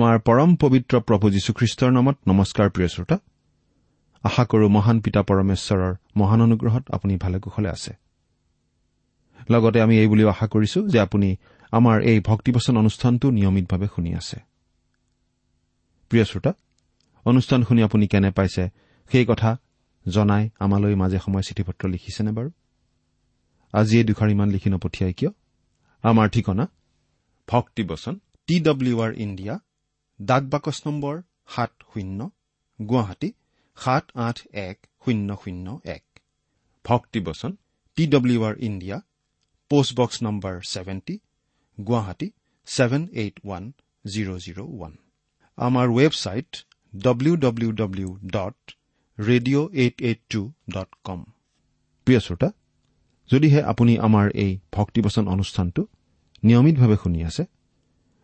আমাৰ পৰম পবিত্ৰ প্ৰভু যীশুখ্ৰীষ্টৰ নামত নমস্কাৰ প্ৰিয় শ্ৰোতা। আশা কৰো মহান পিতা পৰমেশ্বৰৰ মহান অনুগ্ৰহত আপুনি ভালে কুশলে আছে। লগতে আমি এই বুলিও আশা কৰিছো যে আপুনি আমাৰ এই ভক্তিবচন অনুষ্ঠানটো নিয়মিতভাৱে শুনি আছে। প্ৰিয় শ্ৰোতা অনুষ্ঠান শুনি আপুনি কেনে পাইছে সেই কথা জনাই আমালৈ মাজে সময়ে চিঠি পত্ৰ লিখিছেনে বাৰু? আজি এই দুখাৰ ইমান লিখি নপঠিয়াই কিয়? আমাৰ ঠিকনা ভক্তিবচন টি ডব্লিউ আৰ ইণ্ডিয়া ডাক বাকচ নম্বৰ সাত শূন্য গুৱাহাটী সাত আঠ এক শূন্য শূন্য এক। ভক্তিবচন T W R India post box number seventy Guwahati seven eight one zero' zero' one. আমাৰ website W W W dot radio' eight eight two dot com প্ৰিয় শ্ৰোতা যদিহে আপুনি আমাৰ এই ভক্তিবচন অনুষ্ঠানটো নিয়মিতভাৱে শুনি আছে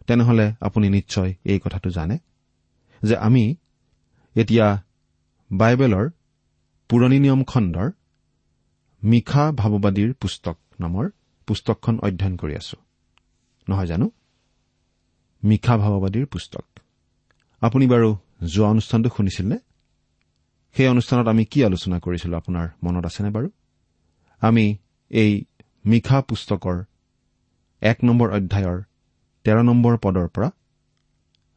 তেনেহলে আপুনি নিশ্চয় এই কথাটো জানে যে আমি এতিয়া বাইবেলৰ পুৰণি নিয়ম খণ্ডৰ মিশা ভাৱবাদীৰ পুস্তক নামৰ পুস্তকখন অধ্যয়ন কৰি আছো। নহয় জানো? মিশা ভাৱবাদীৰ পুস্তক। আপুনি বাৰু যোৱা অনুষ্ঠানটো শুনিছিলনে? সেই অনুষ্ঠানত আমি কি আলোচনা কৰিছিলো আপোনাৰ মনত আছেনে বাৰু? আমি এই মিশা পুস্তকৰ এক নম্বৰ অধ্যায়ৰ তেৰ নম্বৰ পদৰ পৰা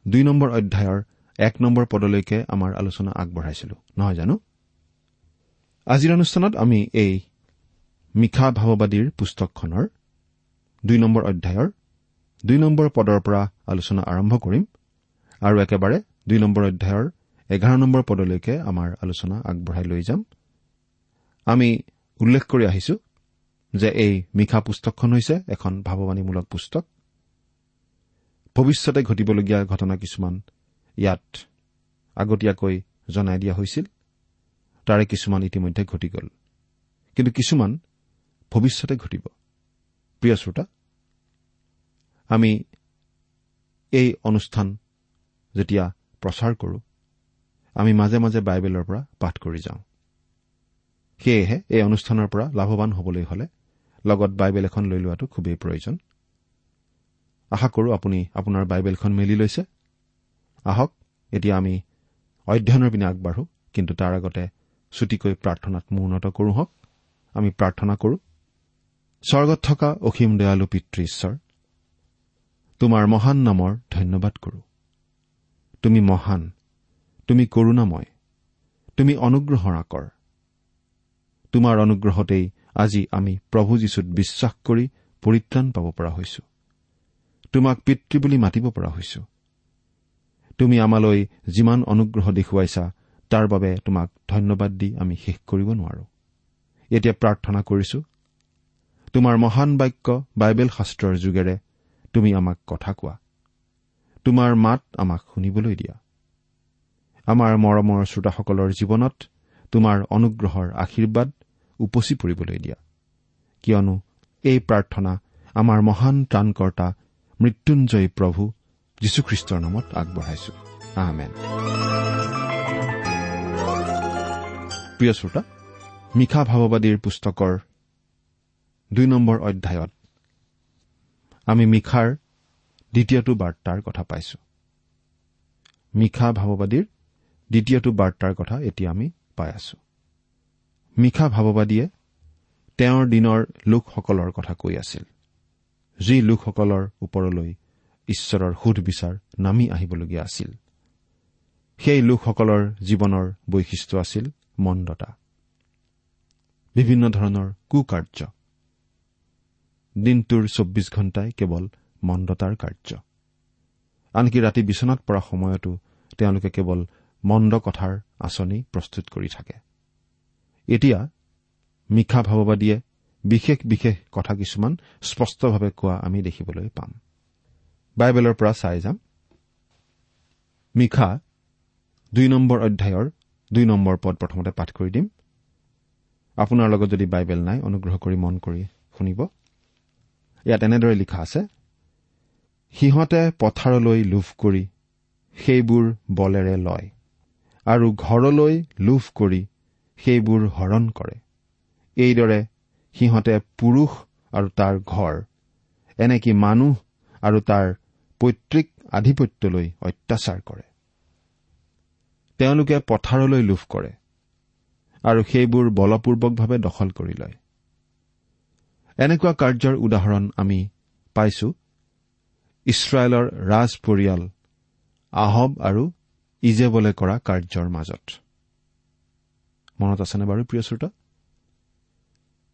দুই নম্বৰ অধ্যায়ৰ এক নম্বৰ পদলৈকে আমাৰ আলোচনা আগবঢ়াইছিলো। নহয় জানো? আজিৰ অনুষ্ঠানত আমি এই মিশা ভাৱবাদীৰ পুস্তকখনৰ দুই নম্বৰ অধ্যায়ৰ দুই নম্বৰ পদৰ পৰা আলোচনা আৰম্ভ কৰিম আৰু একেবাৰে দুই নম্বৰ অধ্যায়ৰ এঘাৰ নম্বৰ পদলৈকে আমাৰ আলোচনা আগবঢ়াই লৈ যাম। আমি উল্লেখ কৰি আহিছো যে এই মিশা পুস্তকখন হৈছে এখন ভাৱবাণীমূলক পুস্তক। ভৱিষ্যতে ঘটিবলগীয়া ঘটনা কিছুমান ইয়াত আগতীয়াকৈ জনাই দিয়া হৈছিল। তাৰে কিছুমান ইতিমধ্যে ঘটি গ'ল। কিন্তু কিছুমান ভৱিষ্যতে ঘটিব। প্ৰিয় শ্ৰোতা আমি এই অনুষ্ঠান যেতিয়া প্ৰচাৰ কৰো আমি মাজে মাজে বাইবেলৰ পৰা পাঠ কৰি যাওঁ। সেয়েহে এই অনুষ্ঠানৰ পৰা লাভৱান হবলৈ হলে লগত বাইবেল এখন লৈ লোৱাটো খুবেই প্ৰয়োজন। আশা কৰো আপুনি আপোনাৰ বাইবেলখন মেলি লৈছে। আহক এতিয়া আমি অধ্যয়নৰ পিনে আগবাঢ়ো কিন্তু তাৰ আগতে ছুটিকৈ প্ৰাৰ্থনাত মূৰ্ণত কৰো হওক। আমি প্ৰাৰ্থনা কৰো স্বৰ্গত থকা অসীম দয়ালু পিতৃ ঈশ্বৰ তোমাৰ মহান নামৰ ধন্যবাদ কৰো। তুমি মহান তুমি কৰুণাময় তুমি অনুগ্ৰহৰা কৰ তোমাৰ অনুগ্ৰহতেই আজি আমি প্ৰভু যীশুত বিশ্বাস কৰি পৰিত্ৰাণ পাব পৰা হৈছো। তোমাক পিতৃ বুলি মাতিব পৰা হৈছো। তুমি আমালৈ যিমান অনুগ্ৰহ দেখুৱাইছা তাৰ বাবে তোমাক ধন্যবাদ দি আমি শেষ কৰিব নোৱাৰো। এতিয়া প্ৰাৰ্থনা কৰিছো। তোমাৰ মহান বাক্য বাইবেল শাস্ত্ৰৰ যোগেৰে তুমি আমাক কথা কোৱা। তোমাৰ মাত আমাক শুনিবলৈ দিয়া। আমাৰ মৰমৰ শ্ৰোতাসকলৰ জীৱনত তোমাৰ অনুগ্ৰহৰ আশীৰ্বাদ উপচি পৰিবলৈ দিয়া। কিয়নো এই প্ৰাৰ্থনা আমাৰ মহান ত্ৰাণকৰ্তা মৃত্যুঞ্জয়ী প্ৰভু যীশুখ্ৰীষ্টৰ নামত আগবঢ়াইছো। আহমেন প্ৰিয় শ্ৰোতা মিশা ভাৱবাদীৰ পুস্তকৰ দুই নম্বৰ অধ্যায়ত আমি মিশাৰ দ্বিতীয়টো বাৰ্তাৰ কথা পাইছো। মিশা ভাৱবাদীৰ দ্বিতীয়টো বাৰ্তাৰ কথা এতিয়া আমি পাই আছো। মিশা ভাৱবাদীয়ে তেওঁৰ দিনৰ লোকসকলৰ কথা কৈ আছিল। যি লোকসকলৰ ওপৰলৈ ঈশ্বৰৰ সুধবিচাৰ নামি আহিবলগীয়া আছিল। সেই লোকসকলৰ জীৱনৰ বৈশিষ্ট্য আছিল মন্দতা। বিভিন্ন ধৰণৰ কুকাৰ্য। দিনটোৰ চৌব্বিছ ঘণ্টাই কেৱল মন্দতাৰ কাৰ্য। আনকি ৰাতি বিচনাত পৰা সময়তো তেওঁলোকে কেৱল মন্দ কথাৰ আঁচনি প্ৰস্তুত কৰি থাকে। এতিয়া মিশা ভাৱবাদীয়ে বিশেষ বিশেষ কথা কিছুমান স্পষ্টভাৱে কোৱা আমি দেখিবলৈ পাম। বাইবেলৰ পৰা চাই যাম। মিশা দুই নম্বৰ অধ্যায়ৰ দুই নম্বৰ পদ প্ৰথমতে পাঠ কৰি দিম। আপোনাৰ লগত যদি বাইবেল নাই অনুগ্ৰহ কৰি মন কৰি শুনিব। ইয়াত এনেদৰে লিখা আছে সিহঁতে পথাৰলৈ লোভ কৰি সেইবোৰ বলেৰে লয় আৰু ঘৰলৈ লোভ কৰি সেইবোৰ হৰণ কৰে। এইদৰে সিহঁতে পুৰুষ আৰু তাৰ ঘৰ এনেকি মানুহ আৰু তাৰ পৈতৃক আধিপত্যলৈ অত্যাচাৰ কৰে। তেওঁলোকে পথাৰলৈ লোভ কৰে আৰু সেইবোৰ বলপূৰ্বকভাৱে দখল কৰি লয়। এনেকুৱা কাৰ্যৰ উদাহৰণ আমি পাইছো। ইছৰাইলৰ ৰাজ পৰিয়াল আহব আৰু ইজেবলে কৰা কাৰ্যৰ মাজত। মনত আছেনে বাৰু প্ৰিয় শ্ৰোতা?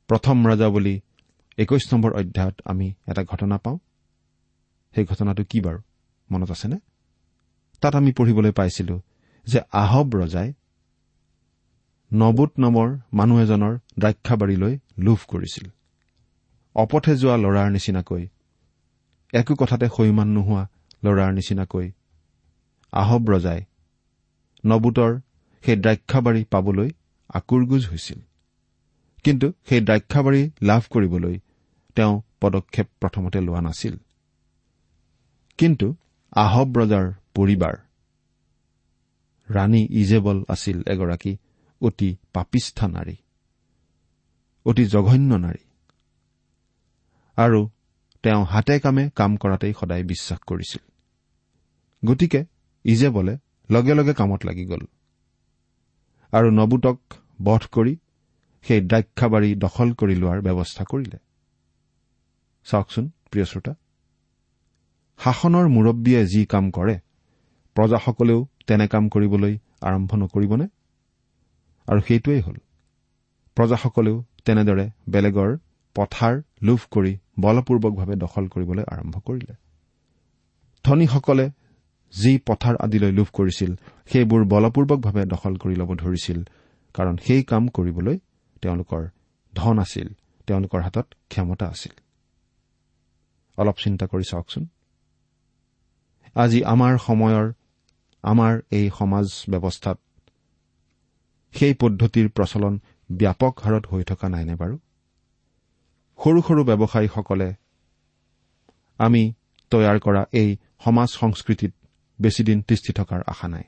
প্ৰথম ৰজা বুলি একৈশ নম্বৰ অধ্যায়ত আমি এটা ঘটনা পাওঁ। সেই ঘটনাটো কি বাৰু? মনত আছেনে? তাত আমি পঢ়িবলৈ পাইছিলো যে আহব ৰজাই নবুত নামৰ মানুহ এজনৰ দ্ৰাক্ষাবাৰীলৈ লোভ কৰিছিল। অপথে যোৱা ল'ৰাৰ নিচিনাকৈ একো কথাতে সৈমান নোহোৱা ল'ৰাৰ নিচিনাকৈ আহব ৰজাই নবুতৰ সেই দ্ৰাক্ষাবাৰী পাবলৈ আকুৰগুজ হৈছিল। কিন্তু সেই দ্ৰাক্ষাবাৰী লাভ কৰিবলৈ তেওঁ পদক্ষেপ প্ৰথমতে লোৱা নাছিল। কিন্তু আহব ৰজাৰ পৰিবাৰ ৰাণী ইজেবল আছিল এগৰাকী অতি পাপিষ্ঠা নাৰী অতি জঘন্য নাৰী। আৰু তেওঁ হাতে কামে কাম কৰাতেই সদায় বিশ্বাস কৰিছিল। গতিকে ইজেবলে লগে লগে কামত লাগি গ'ল। আৰু নবুতক বধ কৰি সেই দ্ৰাক্ষাবাৰী দখল কৰি লোৱাৰ ব্যৱস্থা কৰিলে। চাওকচোন প্ৰিয় শ্ৰোতা। শাসনৰ মুৰব্বীয়ে যি কাম কৰে প্ৰজাসকলেও তেনে কাম কৰিবলৈ আৰম্ভ নকৰিবনে? আৰু সেইটোৱেই হ'ল প্ৰজাসকলেও তেনেদৰে বেলেগৰ পথাৰ লোভ কৰি বলপূৰ্বকভাৱে দখল কৰিবলৈ আৰম্ভ কৰিলে। ধনীসকলে যি পথাৰ আদিলৈ লোভ কৰিছিল সেইবোৰ বলপূৰ্বকভাৱে দখল কৰি ল'ব ধৰিছিল কাৰণ সেই কাম কৰিবলৈ তেওঁলোকৰ ধন আছিল তেওঁলোকৰ হাতত ক্ষমতা আছিল। অলপ চিন্তা কৰি চাওকচোন। আজি আমাৰ সময়ৰ আমাৰ এই সমাজ ব্যৱস্থাত সেই পদ্ধতিৰ প্ৰচলন ব্যাপক হাৰত হৈ থকা নাইনে বাৰু? সৰু সৰু ব্যৱসায়ীসকলে আমি তৈয়াৰ কৰা এই সমাজ সংস্কৃতিত বেছিদিন তিষ্ঠি থকাৰ আশা নাই।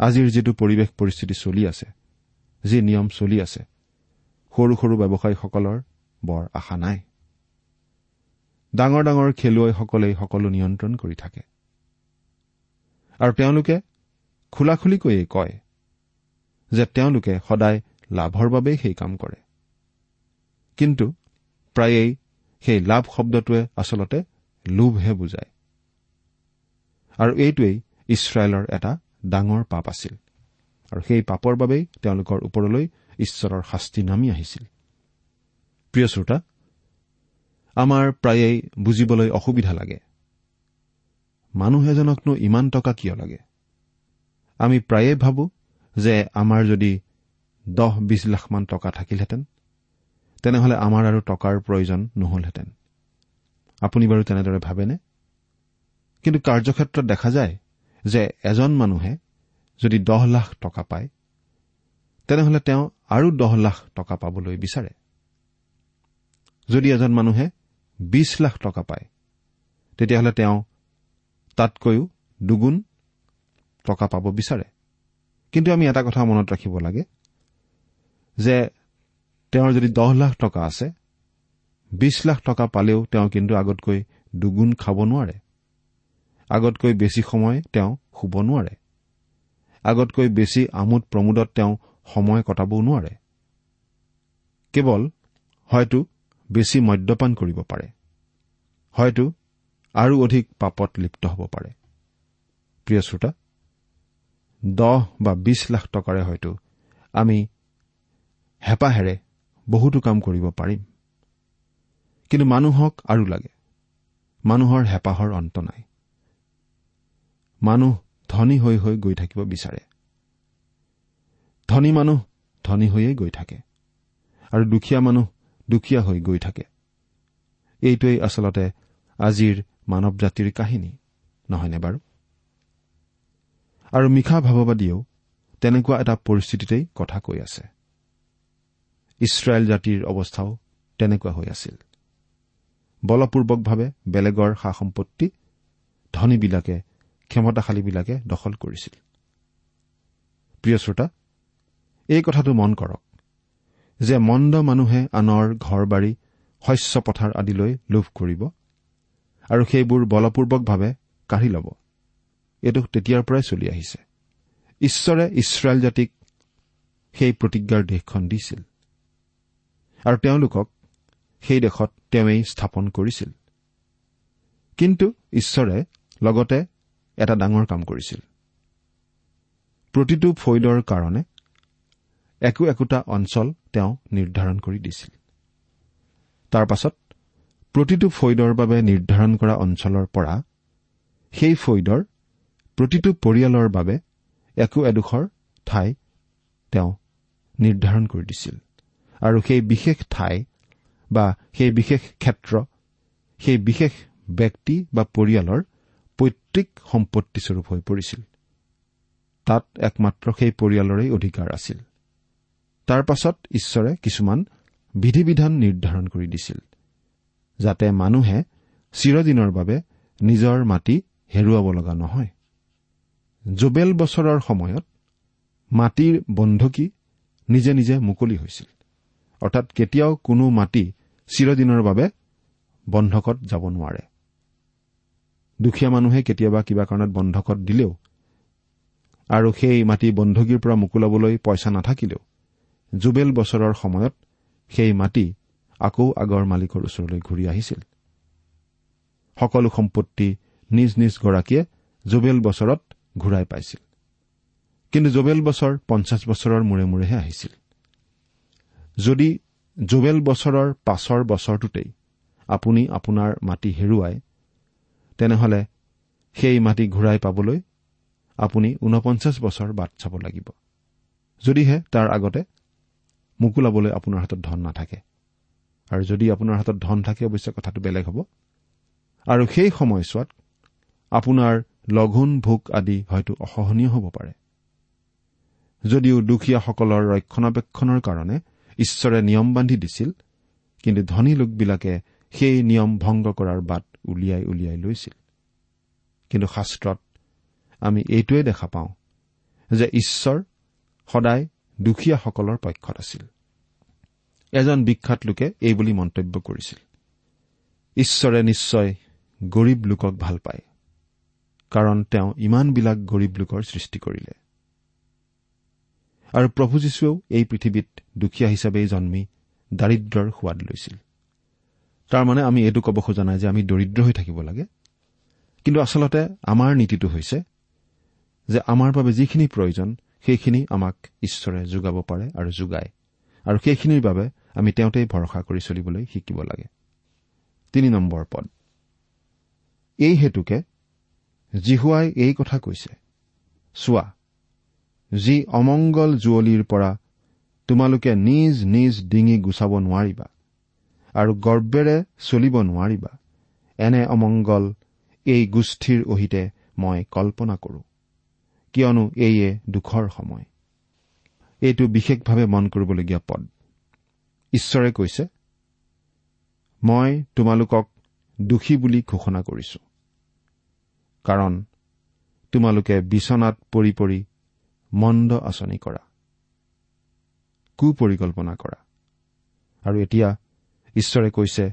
আজিৰ যিটো পৰিৱেশ পৰিস্থিতি চলি আছে যি নিয়ম চলি আছে। সৰু সৰু ব্যৱসায়ীসকলৰ বৰ আশা নাই। ডাঙৰ ডাঙৰ খেলুৱৈসকলেই সকলো নিয়ন্ত্ৰণ কৰি থাকে। আৰু তেওঁলোকে খোলা খুলিকৈয়ে কয় যে তেওঁলোকে সদায় লাভৰ বাবেই সেই কাম কৰে। কিন্তু প্ৰায়েই সেই লাভ শব্দটোৱে আচলতে লোভহে বুজায়। আৰু এইটোৱেই ইছৰাইলৰ এটা ডাঙৰ পাপ আছিল। আৰু সেই পাপৰ বাবেই তেওঁলোকৰ ওপৰলৈ ঈশ্বৰৰ শাস্তি নামি আহিছিল। প্ৰিয় শ্ৰোতা আমাৰ প্ৰায়েই বুজিবলৈ অসুবিধা লাগে। মানুহ এজনকনো ইমান টকা কিয় লাগে? আমি প্ৰায়ে ভাবো যে আমাৰ যদি দহ বিছ লাখমান টকা থাকিলহেঁতেন তেনেহলে আমাৰ আৰু টকাৰ প্ৰয়োজন নহলহেঁতেন। আপুনি বাৰু তেনেদৰে ভাবেনে? কিন্তু কাৰ্যক্ষেত্ৰত দেখা যায় যে এজন মানুহে যদি দহ লাখ টকা পায় তেনেহলে তেওঁ আৰু দহ লাখ টকা পাবলৈ বিচাৰে। যদি এজন মানুহে বিছ লাখ টকা পায় তেতিয়াহ'লে তেওঁ তাতকৈও দুগুণ টকা পাব বিচাৰে। কিন্তু আমি এটা কথা মনত ৰাখিব লাগে যে তেওঁৰ যদি দহ লাখ টকা আছে বিছ লাখ টকা পালেও তেওঁ কিন্তু আগতকৈ দুগুণ খাব নোৱাৰে। আগতকৈ বেছি সময় তেওঁ শুব নোৱাৰে। আগতকৈ বেছি আমোদ প্ৰমোদত তেওঁ সময় কটাবও নোৱাৰে। কেৱল হয়তো বেছি মদ্যপান কৰিব পাৰে। হয়তো আৰু অধিক পাপত লিপ্ত হ'ব পাৰে। প্ৰিয় শ্ৰোতা দহ বা বিছ লাখ টকাৰে হয়তো আমি হেঁপাহেৰে বহুতো কাম কৰিব পাৰিম। কিন্তু মানুহক আৰু লাগে। মানুহৰ হেঁপাহৰ অন্ত নাই। মানুহ ধনী হৈ হৈ গৈ থাকিব বিচাৰে। ধনী মানুহ ধনী হৈয়ে গৈ থাকে আৰু দুখীয়া মানুহ দুখীয়া হৈ গৈ থাকে। এইটোৱেই আচলতে আজিৰ মানৱ জাতিৰ কাহিনী নহয়নে বাৰু? আৰু মিশা ভাৱবাদীয়েও তেনেকুৱা এটা পৰিস্থিতিতেই কথা কৈ আছে। ইছৰাইল জাতিৰ অৱস্থাও তেনেকুৱা হৈ আছিল। বলপূৰ্বকভাৱে বেলেগৰ সা সম্পত্তি ধনীবিলাকে ক্ষমতাশালীবিলাকে দখল কৰিছিল। প্ৰিয় শ্ৰোতা এই কথাটো মন কৰক যে মন্দ মানুহে আনৰ ঘৰ বাৰী শস্য পথাৰ আদিলৈ লোভ কৰিব আৰু সেইবোৰ বলপূৰ্বকভাৱে কাঢ়ি ল'ব। এইটো তেতিয়াৰ পৰাই চলি আহিছে। ঈশ্বৰে ইছৰাইল জাতিক সেই প্ৰতিজ্ঞাৰ দেশখন দিছিল। আৰু তেওঁলোকক সেই দেশত তেওঁই স্থাপন কৰিছিল। কিন্তু ঈশ্বৰে লগতে এটা ডাঙৰ কাম কৰিছিল। প্ৰতিটো ফৈদৰ কাৰণে একো একোটা অঞ্চল তেওঁ নিৰ্ধাৰণ কৰি দিছিল। তাৰ পাছত প্ৰতিটো ফৈদৰ বাবে নিৰ্ধাৰণ কৰা অঞ্চলৰ পৰা সেই ফৈদৰ প্ৰতিটো পৰিয়ালৰ বাবে একো এডোখৰ ঠাই তেওঁ নিৰ্ধাৰণ কৰি দিছিল। আৰু সেই বিশেষ ঠাই বা সেই বিশেষ ক্ষেত্ৰ সেই বিশেষ ব্যক্তি বা পৰিয়ালৰ পৈতৃক সম্পত্তিস্বৰূপ হৈ পৰিছিল। তাত একমাত্ৰ সেই পৰিয়ালৰেই অধিকাৰ আছিল। তাৰ পাছত ঈশ্বৰে কিছুমান বিধি বিধান নিৰ্ধাৰণ কৰি দিছিল যাতে মানুহে চিৰদিনৰ বাবে নিজৰ মাটি হেৰুৱাব লগা নহয়। জোবেল বছৰৰ সময়ত মাটিৰ বন্ধকী নিজে নিজে মুকলি হৈছিল অৰ্থাৎ কেতিয়াও কোনো মাটি চিৰদিনৰ বাবে বন্ধকত যাব নোৱাৰে। দুখীয়া মানুহে কেতিয়াবা কিবা কাৰণত বন্ধকত দিলেও আৰু সেই মাটি বন্ধকীৰ পৰা মোকোলাবলৈ পইচা নাথাকিলেও জুবেল বছৰৰ সময়ত সেই মাটি আকৌ আগৰ মালিকৰ ওচৰলৈ ঘূৰি আহিছিল। সকলো সম্পত্তি নিজ নিজ গৰাকীয়ে জুবেল বছৰত ঘূৰাই পাইছিল। কিন্তু জুবেল বছৰ পঞ্চাছ বছৰৰ মূৰে মূৰেহে আহিছিল। যদি জুবেল বছৰৰ পাছৰ বছৰটোতেই আপুনি আপোনাৰ মাটি হেৰুৱায় তেনেহলে সেই মাটি ঘূৰাই পাবলৈ আপুনি ঊনপঞ্চাছ বছৰ বাট চাব লাগিব। যদিহে তাৰ আগতে মোকোলাবলৈ আপোনাৰ হাতত ধন নাথাকে। আৰু যদি আপোনাৰ হাতত ধন থাকে অৱশ্যে কথাটো বেলেগ হ'ব। আৰু সেই সময়ছোৱাত আপোনাৰ লঘোণ ভোক আদি হয়তো অসহনীয় হ'ব পাৰে। যদিও দুখীয়াসকলৰ ৰক্ষণাবেক্ষণৰ কাৰণে ঈশ্বৰে নিয়ম বান্ধি দিছিল কিন্তু ধনী লোকবিলাকে সেই নিয়ম ভংগ কৰাৰ বাট উলিয়াই উলিয়াই লৈছিল। কিন্তু শাস্ত্ৰত আমি এইটোৱে দেখা পাওঁ যে ঈশ্বৰ সদায় দুখীয়াসকলৰ পক্ষত আছিল। এজন বিখ্যাত লোকে এইবুলি মন্তব্য কৰিছিল ঈশ্বৰে নিশ্চয় গৰীব লোকক ভাল পায় কাৰণ তেওঁ ইমানবিলাক গৰীব লোকৰ সৃষ্টি কৰিলে। আৰু প্ৰভু যীশুৱেও এই পৃথিৱীত দুখীয়া হিচাপেই জন্মি দাৰিদ্ৰৰ সোৱাদ লৈছিল। তাৰমানে আমি এইটো ক'ব খোজা নাই যে আমি দৰিদ্ৰ হৈ থাকিব লাগে। কিন্তু আচলতে আমাৰ নীতিটো হৈছে যে আমাৰ বাবে যিখিনি প্ৰয়োজন সেইখিনি আমাক ঈশ্বৰে যোগাব পাৰে আৰু যোগায়। আৰু সেইখিনিৰ বাবে আমি তেওঁতেই ভৰসা কৰি চলিবলৈ শিকিব লাগে। পদ। এই হেতুকে জিহুৱাই এই কথা কৈছে চোৱা যি অমংগল জুৱলীৰ পৰা তোমালোকে নিজ নিজ ডিঙি গুচাব নোৱাৰিবা আৰু গৰ্বেৰে চলিব নোৱাৰিবা। এনে অমংগল এই গোষ্ঠীৰ অহিতে মই কল্পনা কৰোঁ। কিয়নো এইয়ে দুখৰ সময়। এইটো বিশেষভাৱে মন কৰিবলগীয়া পদ। ঈশ্বৰে কৈছে মই তোমালোকক দোষী বুলি ঘোষণা কৰিছো। কাৰণ তোমালোকে বিচনাত পৰি পৰি মন্দ আঁচনি কৰা। কুপৰিকল্পনা কৰা। আৰু এতিয়া ঈশ্বৰে কৈছে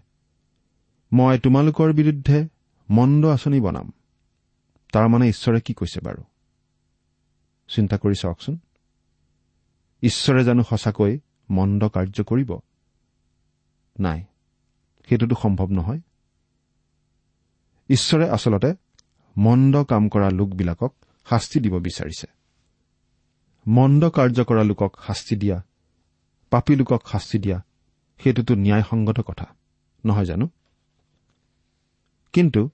মই তোমালোকৰ বিৰুদ্ধে মন্দ আঁচনি বনাম। তাৰমানে ঈশ্বৰে কি কৈছে বাৰু? চিন্তা কৰি চাওকচোন। ঈশ্বৰে জানো সঁচাকৈ মন্দ কাৰ্য কৰিব? নাই সেইটোতো সম্ভৱ নহয়। ঈশ্বৰে আচলতে মন্দ কাম কৰা লোকবিলাকক শাস্তি দিব বিচাৰিছে। মন্দ কাৰ্য কৰা লোকক শাস্তি দিয়া পাপী লোকক শাস্তি দিয়া সেইটোতো ন্যায়সংগত কথা। নহয় জানো? কিন্তু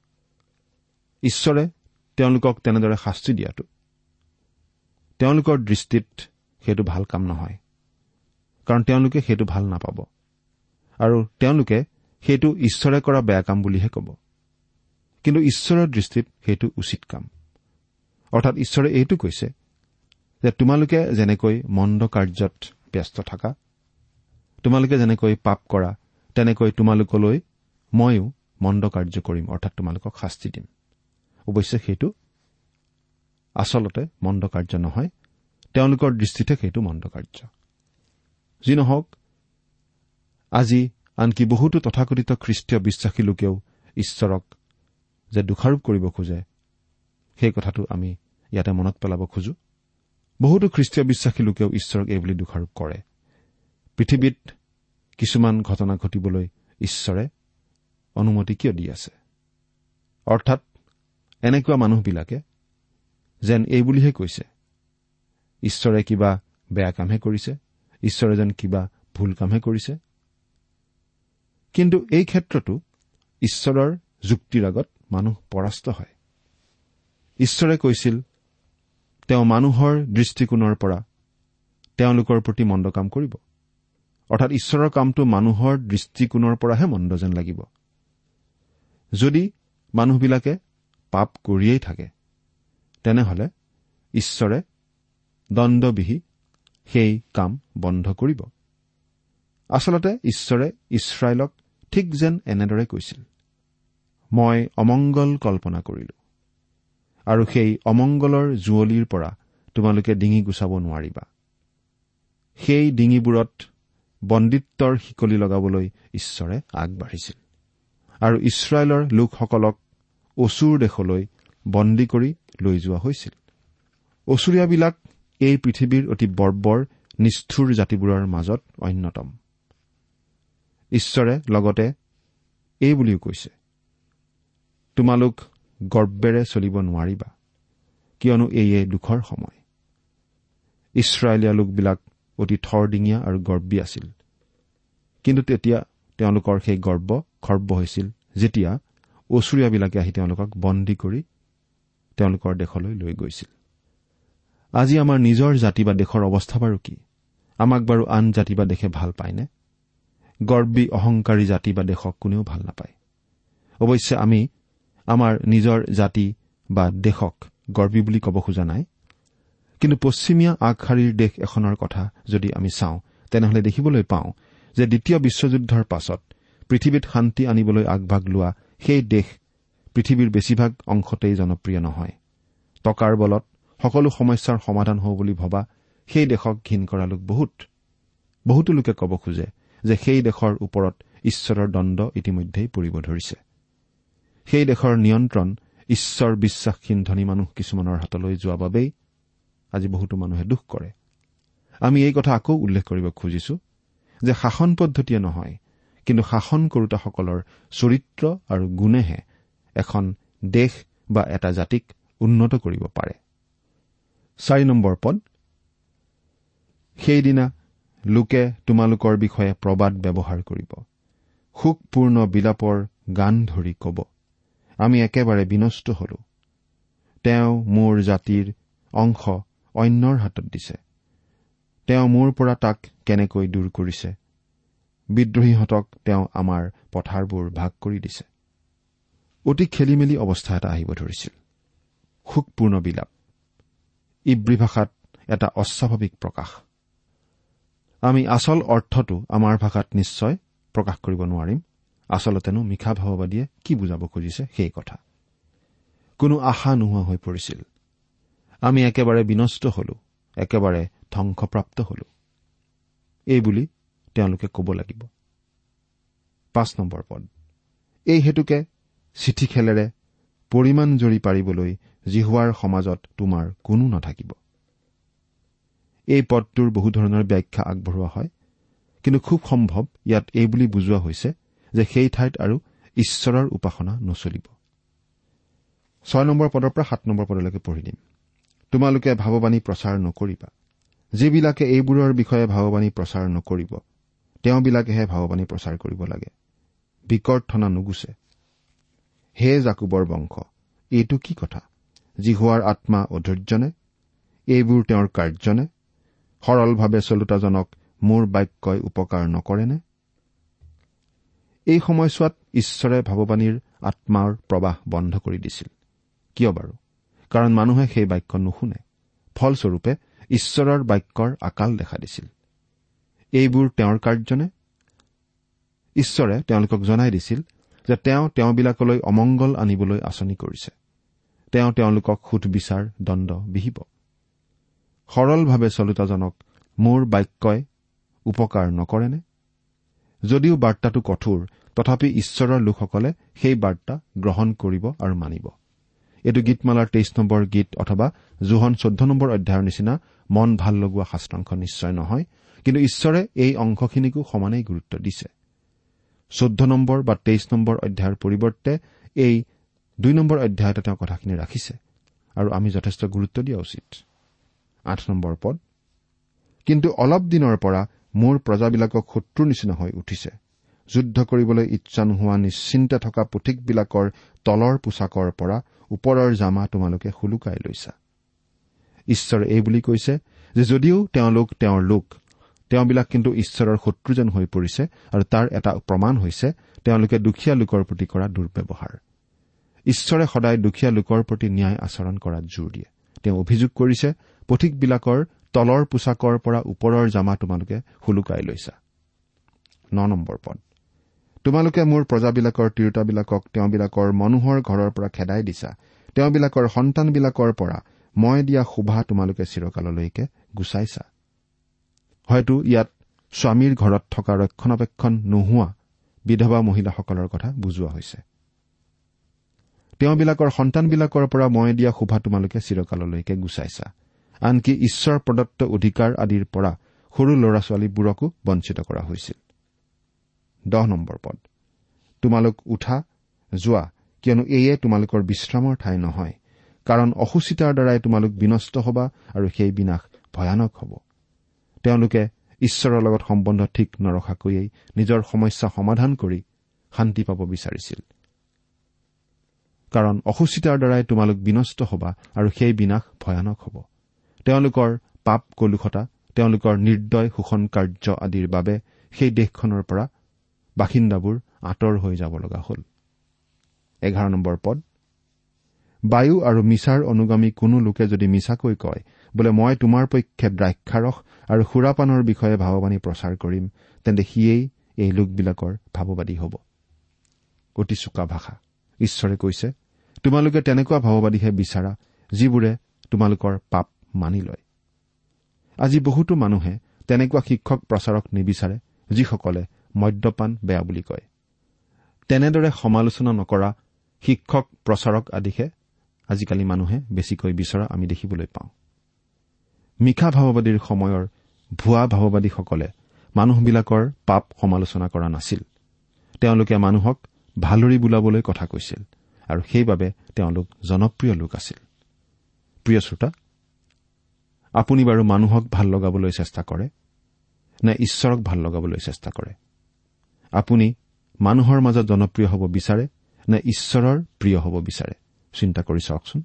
ঈশ্বৰে তেওঁলোকক তেনেদৰে শাস্তি দিয়াটো তেওঁলোকৰ দৃষ্টিত সেইটো ভাল কাম নহয় কাৰণ তেওঁলোকে সেইটো ভাল নাপাব। আৰু তেওঁলোকে সেইটো ঈশ্বৰে কৰা বেয়া কাম বুলিহে ক'ব। কিন্তু ঈশ্বৰৰ দৃষ্টিত সেইটো উচিত কাম। অৰ্থাৎ ঈশ্বৰে এইটো কৈছে যে তোমালোকে যেনেকৈ মন্দ কাৰ্যত ব্যস্ত থাকা তোমালোকে যেনেকৈ পাপ কৰা তেনেকৈ তোমালোকলৈ ময়ো মন্দ কাৰ্য কৰিম অৰ্থাৎ তোমালোকক শাস্তি দিম। অৱশ্যে সেইটো আচলতে মন্দ কাৰ্য নহয় তেওঁলোকৰ দৃষ্টিতহে সেইটো মন্দ কাৰ্য। যি নহওক আজি আনকি বহুতো তথাকথিত খ্ৰীষ্টীয় বিশ্বাসী লোকেও ঈশ্বৰক যে দোষাৰোপ কৰিব খোজে সেই কথাটো আমি ইয়াতে মনত পেলাব খোজো। বহুতো খ্ৰীষ্টীয় বিশ্বাসী লোকেও ঈশ্বৰক এই বুলি দোষাৰোপ কৰে। পৃথিৱীত কিছুমান ঘটনা ঘটিবলৈ ঈশ্বৰে অনুমতি কিয় দি আছে? অৰ্থাৎ এনেকুৱা মানুহবিলাকে যেন এই বুলিহে কৈছে ঈশ্বৰে কিবা বেয়া কামহে কৰিছে ঈশ্বৰে যেন কিবা ভুল কামহে কৰিছে। কিন্তু এই ক্ষেত্ৰতো ঈশ্বৰৰ যুক্তিৰ আগত মানুহ পৰাস্ত হয়। ঈশ্বৰে কৈছিল তেওঁ মানুহৰ দৃষ্টিকোণৰ পৰা তেওঁলোকৰ প্ৰতি মন্দ কাম কৰিব। অৰ্থাৎ ঈশ্বৰৰ কামটো মানুহৰ দৃষ্টিকোণৰ পৰাহে মন্দ যেন লাগিব। যদি মানুহবিলাকে পাপ কৰিয়েই থাকে তেনেহলে ঈশ্বৰে দণ্ডবিহী সেই কাম বন্ধ কৰিব। আচলতে ঈশ্বৰে ইছৰাইলক ঠিক যেন এনেদৰে কৈছিল মই অমংগল কল্পনা কৰিলো আৰু সেই অমংগলৰ জুঁৱলিৰ পৰা তোমালোকে ডিঙি গুচাব নোৱাৰিবা। সেই ডিঙিবোৰত বন্দিত্বৰ শিকলি লগাবলৈ ঈশ্বৰে আগবাঢ়িছিল। আৰু ইছৰাইলৰ লোকসকলক অচুৰ দেশলৈ বন্দী কৰি লৈ যোৱা হৈছিল। অচুৰীয়াবিলাক এই পৃথিৱীৰ অতি বৰ্বৰ নিষ্ঠুৰ জাতিবোৰৰ মাজত অন্যতম। ঈশ্বৰে লগতে এই বুলিও কৈছে তোমালোক গৰ্বেৰে চলিব নোৱাৰিবা কিয়নো এইয়ে দুখৰ সময়। ইছৰাইলীয়া লোকবিলাক অতি থৰডিঙীয়া আৰু গৰ্বী আছিল। কিন্তু তেতিয়া তেওঁলোকৰ সেই গৰ্ব খৰ্ব হৈছিল যেতিয়া অচুৰীয়াবিলাকে আহি তেওঁলোকক বন্দী কৰি তেওঁলোকৰ দেশলৈ লৈ গৈছিল। আজি আমাৰ নিজৰ জাতি বা দেশৰ অৱস্থা বাৰু কি? আমাক বাৰু আন জাতি বা দেশে ভাল পায়নে? গৰ্বী অহংকাৰী জাতি বা দেশক কোনেও ভাল নাপায়। অৱশ্যে আমি আমাৰ নিজৰ জাতি বা দেশক গৰ্বী বুলি ক'ব খোজা নাই। কিন্তু পশ্চিমীয়া আগশাৰীৰ দেশ এখনৰ কথা যদি আমি চাওঁ তেনেহলে দেখিবলৈ পাওঁ যে দ্বিতীয় বিশ্বযুদ্ধৰ পাছত পৃথিৱীত শান্তি আনিবলৈ আগভাগ লোৱা সেই দেশ পৃথিৱীৰ বেছিভাগ অংশতেই জনপ্ৰিয় নহয়। টকাৰ বলত সকলো সমস্যাৰ সমাধান হব বুলি ভবা সেই দেশক ঘীন কৰা লোক বহুত। বহুতো লোকে ক'ব খোজে যে সেই দেশৰ ওপৰত ঈশ্বৰৰ দণ্ড ইতিমধ্যেই পৰিব ধৰিছে। সেই দেশৰ নিয়ন্ত্ৰণ ঈশ্বৰ বিশ্বাসহীন ধনী মানুহ কিছুমানৰ হাতলৈ যোৱা বাবেই আজি বহুতো মানুহে দুখ কৰে। আমি এই কথা আকৌ উল্লেখ কৰিব খুজিছো যে শাসন পদ্ধতিয়ে নহয় কিন্তু শাসন কৰোতাসকলৰ চৰিত্ৰ আৰু গুণেহে এখন দেশ বা এটা জাতিক উন্নত কৰিব পাৰে। পদ সেইদিনা লোকে তোমালোকৰ বিষয়ে প্ৰবাদ ব্যৱহাৰ কৰিব। সুখপূৰ্ণ বিলাপৰ গান ধৰি কব আমি একেবাৰে বিনষ্ট হলো। তেওঁ মোৰ জাতিৰ অংশ অন্যৰ হাতত দিছে। তেওঁ মোৰ পৰা তাক কেনেকৈ দূৰ কৰিছে? বিদ্ৰোহীহঁতক তেওঁ আমাৰ পথাৰবোৰ ভাগ কৰি দিছে। অতি খেলি মেলি অৱস্থা এটা আহিব ধৰিছিল। সুখপূৰ্ণ বিলাপ। ইব্ৰী ভাষাত এটা অস্বাভাৱিক প্ৰকাশ। আমি আচল অৰ্থটো আমাৰ ভাষাত নিশ্চয় প্ৰকাশ কৰিব নোৱাৰিম। আচলতেনো মিশা ভাৱবাদীয়ে কি বুজাব খুজিছে সেই কথা। কোনো আশা নোহোৱা হৈ পৰিছিল। আমি একেবাৰে বিনষ্ট হলো একেবাৰে ধ্বংসপ্ৰাপ্ত হলো। এইবুলি তেওঁলোকে ক'ব লাগিব। পাঁচ নম্বৰ পদ। এই হেতুকে চিঠি খেলেৰে পৰিমাণ জৰি পাৰিবলৈ জিহুৱাৰ সমাজত তোমাৰ কোনো নাথাকিব। এই পদটোৰ বহু ধৰণৰ ব্যাখ্যা আগবঢ়োৱা হয় কিন্তু খুব সম্ভৱ ইয়াত এই বুলি বুজোৱা হৈছে যে সেই ঠাইত আৰু ঈশ্বৰৰ উপাসনা নচলিব। ছয় নম্বৰ পদৰ পৰা সাত নম্বৰ পদলৈকে পঢ়ি দিম। তোমালোকে ভাৱবাণী প্ৰচাৰ নকৰিবা। যিবিলাকে এইবোৰৰ বিষয়ে ভাৱবাণী প্ৰচাৰ নকৰিব তেওঁবিলাকেহে ভাৱবাণী প্ৰচাৰ কৰিব লাগে। বিকৰ্থনা নুগুচে হে জাকুবৰ বংশ এইটো কি কথা? যি হোৱাৰ আত্মা অধৈৰ্যনে এইবোৰ তেওঁৰ কাৰ্যনে সৰলভাৱে চলোতাজনক মোৰ বাক্যই উপকাৰ নকৰেনে? এই সময়ছোৱাত ঈশ্বৰে ভাৱবাণীৰ আত্মাৰ প্ৰবাহ বন্ধ কৰি দিছিল। কিয় বাৰু? কাৰণ মানুহে সেই বাক্য নুশুনে। ফলস্বৰূপে ঈশ্বৰৰ বাক্যৰ আকাল দেখা দিছিল। এইবোৰ তেওঁৰ কাৰ্যনে ঈশ্বৰে তেওঁলোকক জনাই দিছিল যে তেওঁ তেওঁবিলাকলৈ অমংগল আনিবলৈ আঁচনি কৰিছে। তেওঁ তেওঁলোকক সুধবিচাৰ দণ্ড বিহিব। সৰলভাৱে চলোতাজনক মোৰ বাক্যই উপকাৰ নকৰেনে? যদিও বাৰ্তাটো কঠোৰ তথাপি ঈশ্বৰৰ লোকসকলে সেই বাৰ্তা গ্ৰহণ কৰিব আৰু মানিব। এইটো গীতমালাৰ তেইছ নম্বৰ গীত অথবা জোহন চৈধ্য নম্বৰ অধ্যায়ৰ নিচিনা মন ভাল লগোৱা শাস্ত্ৰাংশ নিশ্চয় নহয় কিন্তু ঈশ্বৰে এই অংশখিনিকো সমানেই গুৰুত্ব দিছে। চৈধ্য নম্বৰ বা তেইছ নম্বৰ অধ্যায়ৰ পৰিৱৰ্তে এই দুই নম্বৰ অধ্যায়তে তেওঁ কথাখিনি ৰাখিছে আৰু আমি যথেষ্ট গুৰুত্ব দিয়া উচিত। আঠ নম্বৰ পদ কিন্তু অলপ দিনৰ পৰা মোৰ প্ৰজাবিলাকক শত্ৰুৰ নিচিনা হৈ উঠিছে। যুদ্ধ কৰিবলৈ ইচ্ছা নোহোৱা নিশ্চিন্তে থকা পুথিকবিলাকৰ তলৰ পোছাকৰ পৰা ওপৰৰ জামা তোমালোকে শুলুকাই লৈছা। ঈশ্বৰে এই বুলি কৈছে যে যদিও তেওঁলোক তেওঁৰ লোক তেওঁবিলাক কিন্তু ঈশ্বৰৰ শত্ৰু যেন হৈ পৰিছে আৰু তাৰ এটা প্ৰমাণ হৈছে তেওঁলোকে দুখীয়া লোকৰ প্ৰতি কৰা দুৰ্ব্যৱহাৰ। ঈশ্বৰে সদায় দুখীয়া লোকৰ প্ৰতি ন্যায় আচৰণ কৰাত জোৰ দিয়ে। তেওঁ অভিযোগ কৰিছে পথিকবিলাকৰ তলৰ পোছাকৰ পৰা ওপৰৰ জামা তোমালোকে শুলুকাই লৈছা। তোমালোকে মোৰ প্ৰজাবিলাকৰ তিৰোতাবিলাকক তেওঁবিলাকৰ মনোহৰ ঘৰৰ পৰা খেদাই দিছা। তেওঁবিলাকৰ সন্তানবিলাকৰ পৰা মই দিয়া শোভা তোমালোকে চিৰকাললৈকে গুচাইছা। হয়তো ইয়াত স্বামীৰ ঘৰত থকা ৰক্ষণাবেক্ষণ নোহোৱা বিধৱা মহিলাসকলৰ কথা বুজোৱা হৈছে। তেওঁবিলাকৰ সন্তানবিলাকৰ পৰা মই দিয়া শোভা তোমালোকে চিৰকাললৈকে গুচাইছা। আনকি ঈশ্বৰ প্ৰদত্ত অধিকাৰ আদিৰ পৰা সৰু ল'ৰা ছোৱালীবোৰকো বঞ্চিত কৰা হৈছিল। দহ নম্বৰ পদ। তোমালোক উঠা যোৱা কিয়নো এয়ে তোমালোকৰ বিশ্ৰামৰ ঠাই নহয় কাৰণ অসুচিতাৰ দ্বাৰাই তোমালোক বিনষ্ট হবা আৰু সেই বিনাশ ভয়ানক হ'ব। তেওঁলোকে ঈশ্বৰৰ লগত সম্বন্ধ ঠিক নৰখাকৈয়েই নিজৰ সমস্যা সমাধান কৰি শান্তি পাব বিচাৰিছিল। কাৰণ অসুচিতাৰ দ্বাৰাই তোমালোক বিনষ্ট হবা আৰু সেই বিনাশ ভয়ানক হ'ব। তেওঁলোকৰ পাপ কলুষতা তেওঁলোকৰ নিৰ্দয় শোষণ কাৰ্য আদিৰ বাবে সেই দেশখনৰ পৰা বাসিন্দাবোৰ আঁতৰ হৈ যাব লগা হ'ল। এঘাৰ নম্বৰ পদ। বায়ু আৰু মিছাৰ অনুগামী কোনো লোকে যদি মিছাকৈ কয় বোলে মই তোমাৰ পক্ষে দ্ৰাক্ষাৰস আৰু সুৰাপানৰ বিষয়ে ভাৱবাণী প্ৰচাৰ কৰিম তেন্তে সিয়েই এই লোকবিলাকৰ ভাৱবাদী হ'ব। অতি চোকা ভাষা। ঈশ্বৰে কৈছে তোমালোকে তেনেকুৱা ভাৱবাদীহে বিচাৰা যিবোৰে তোমালোকৰ পাপ মানি লয়। আজি বহুতো মানুহে তেনেকুৱা শিক্ষক প্ৰচাৰক নিবিচাৰে যিসকলে মদ্যপান বেয়া বুলি কয়। তেনেদৰে সমালোচনা নকৰা শিক্ষক প্ৰচাৰক আদিহে আজিকালি মানুহে বেছিকৈ বিচৰা আমি দেখিবলৈ পাওঁ। মিশা ভাৱবাদীৰ সময়ৰ ভুৱা ভাৱবাদীসকলে মানুহবিলাকৰ পাপ সমালোচনা কৰা নাছিল। তেওঁলোকে মানুহক ভালৰি বোলাবলৈ কথা কৈছিল আৰু সেইবাবে তেওঁলোক জনপ্ৰিয় লোক আছিল। প্ৰিয় শ্ৰোতা আপুনি বাৰু মানুহক ভাল লগাবলৈ চেষ্টা কৰে নে ঈশ্বৰক ভাল লগাবলৈ চেষ্টা কৰে? আপুনি মানুহৰ মাজত জনপ্ৰিয় হ'ব বিচাৰে নে ঈশ্বৰৰ প্ৰিয় হ'ব বিচাৰে? চিন্তা কৰি চাওকচোন।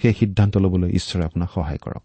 সেই সিদ্ধান্ত ল'বলৈ ঈশ্বৰে আপোনাক সহায় কৰক।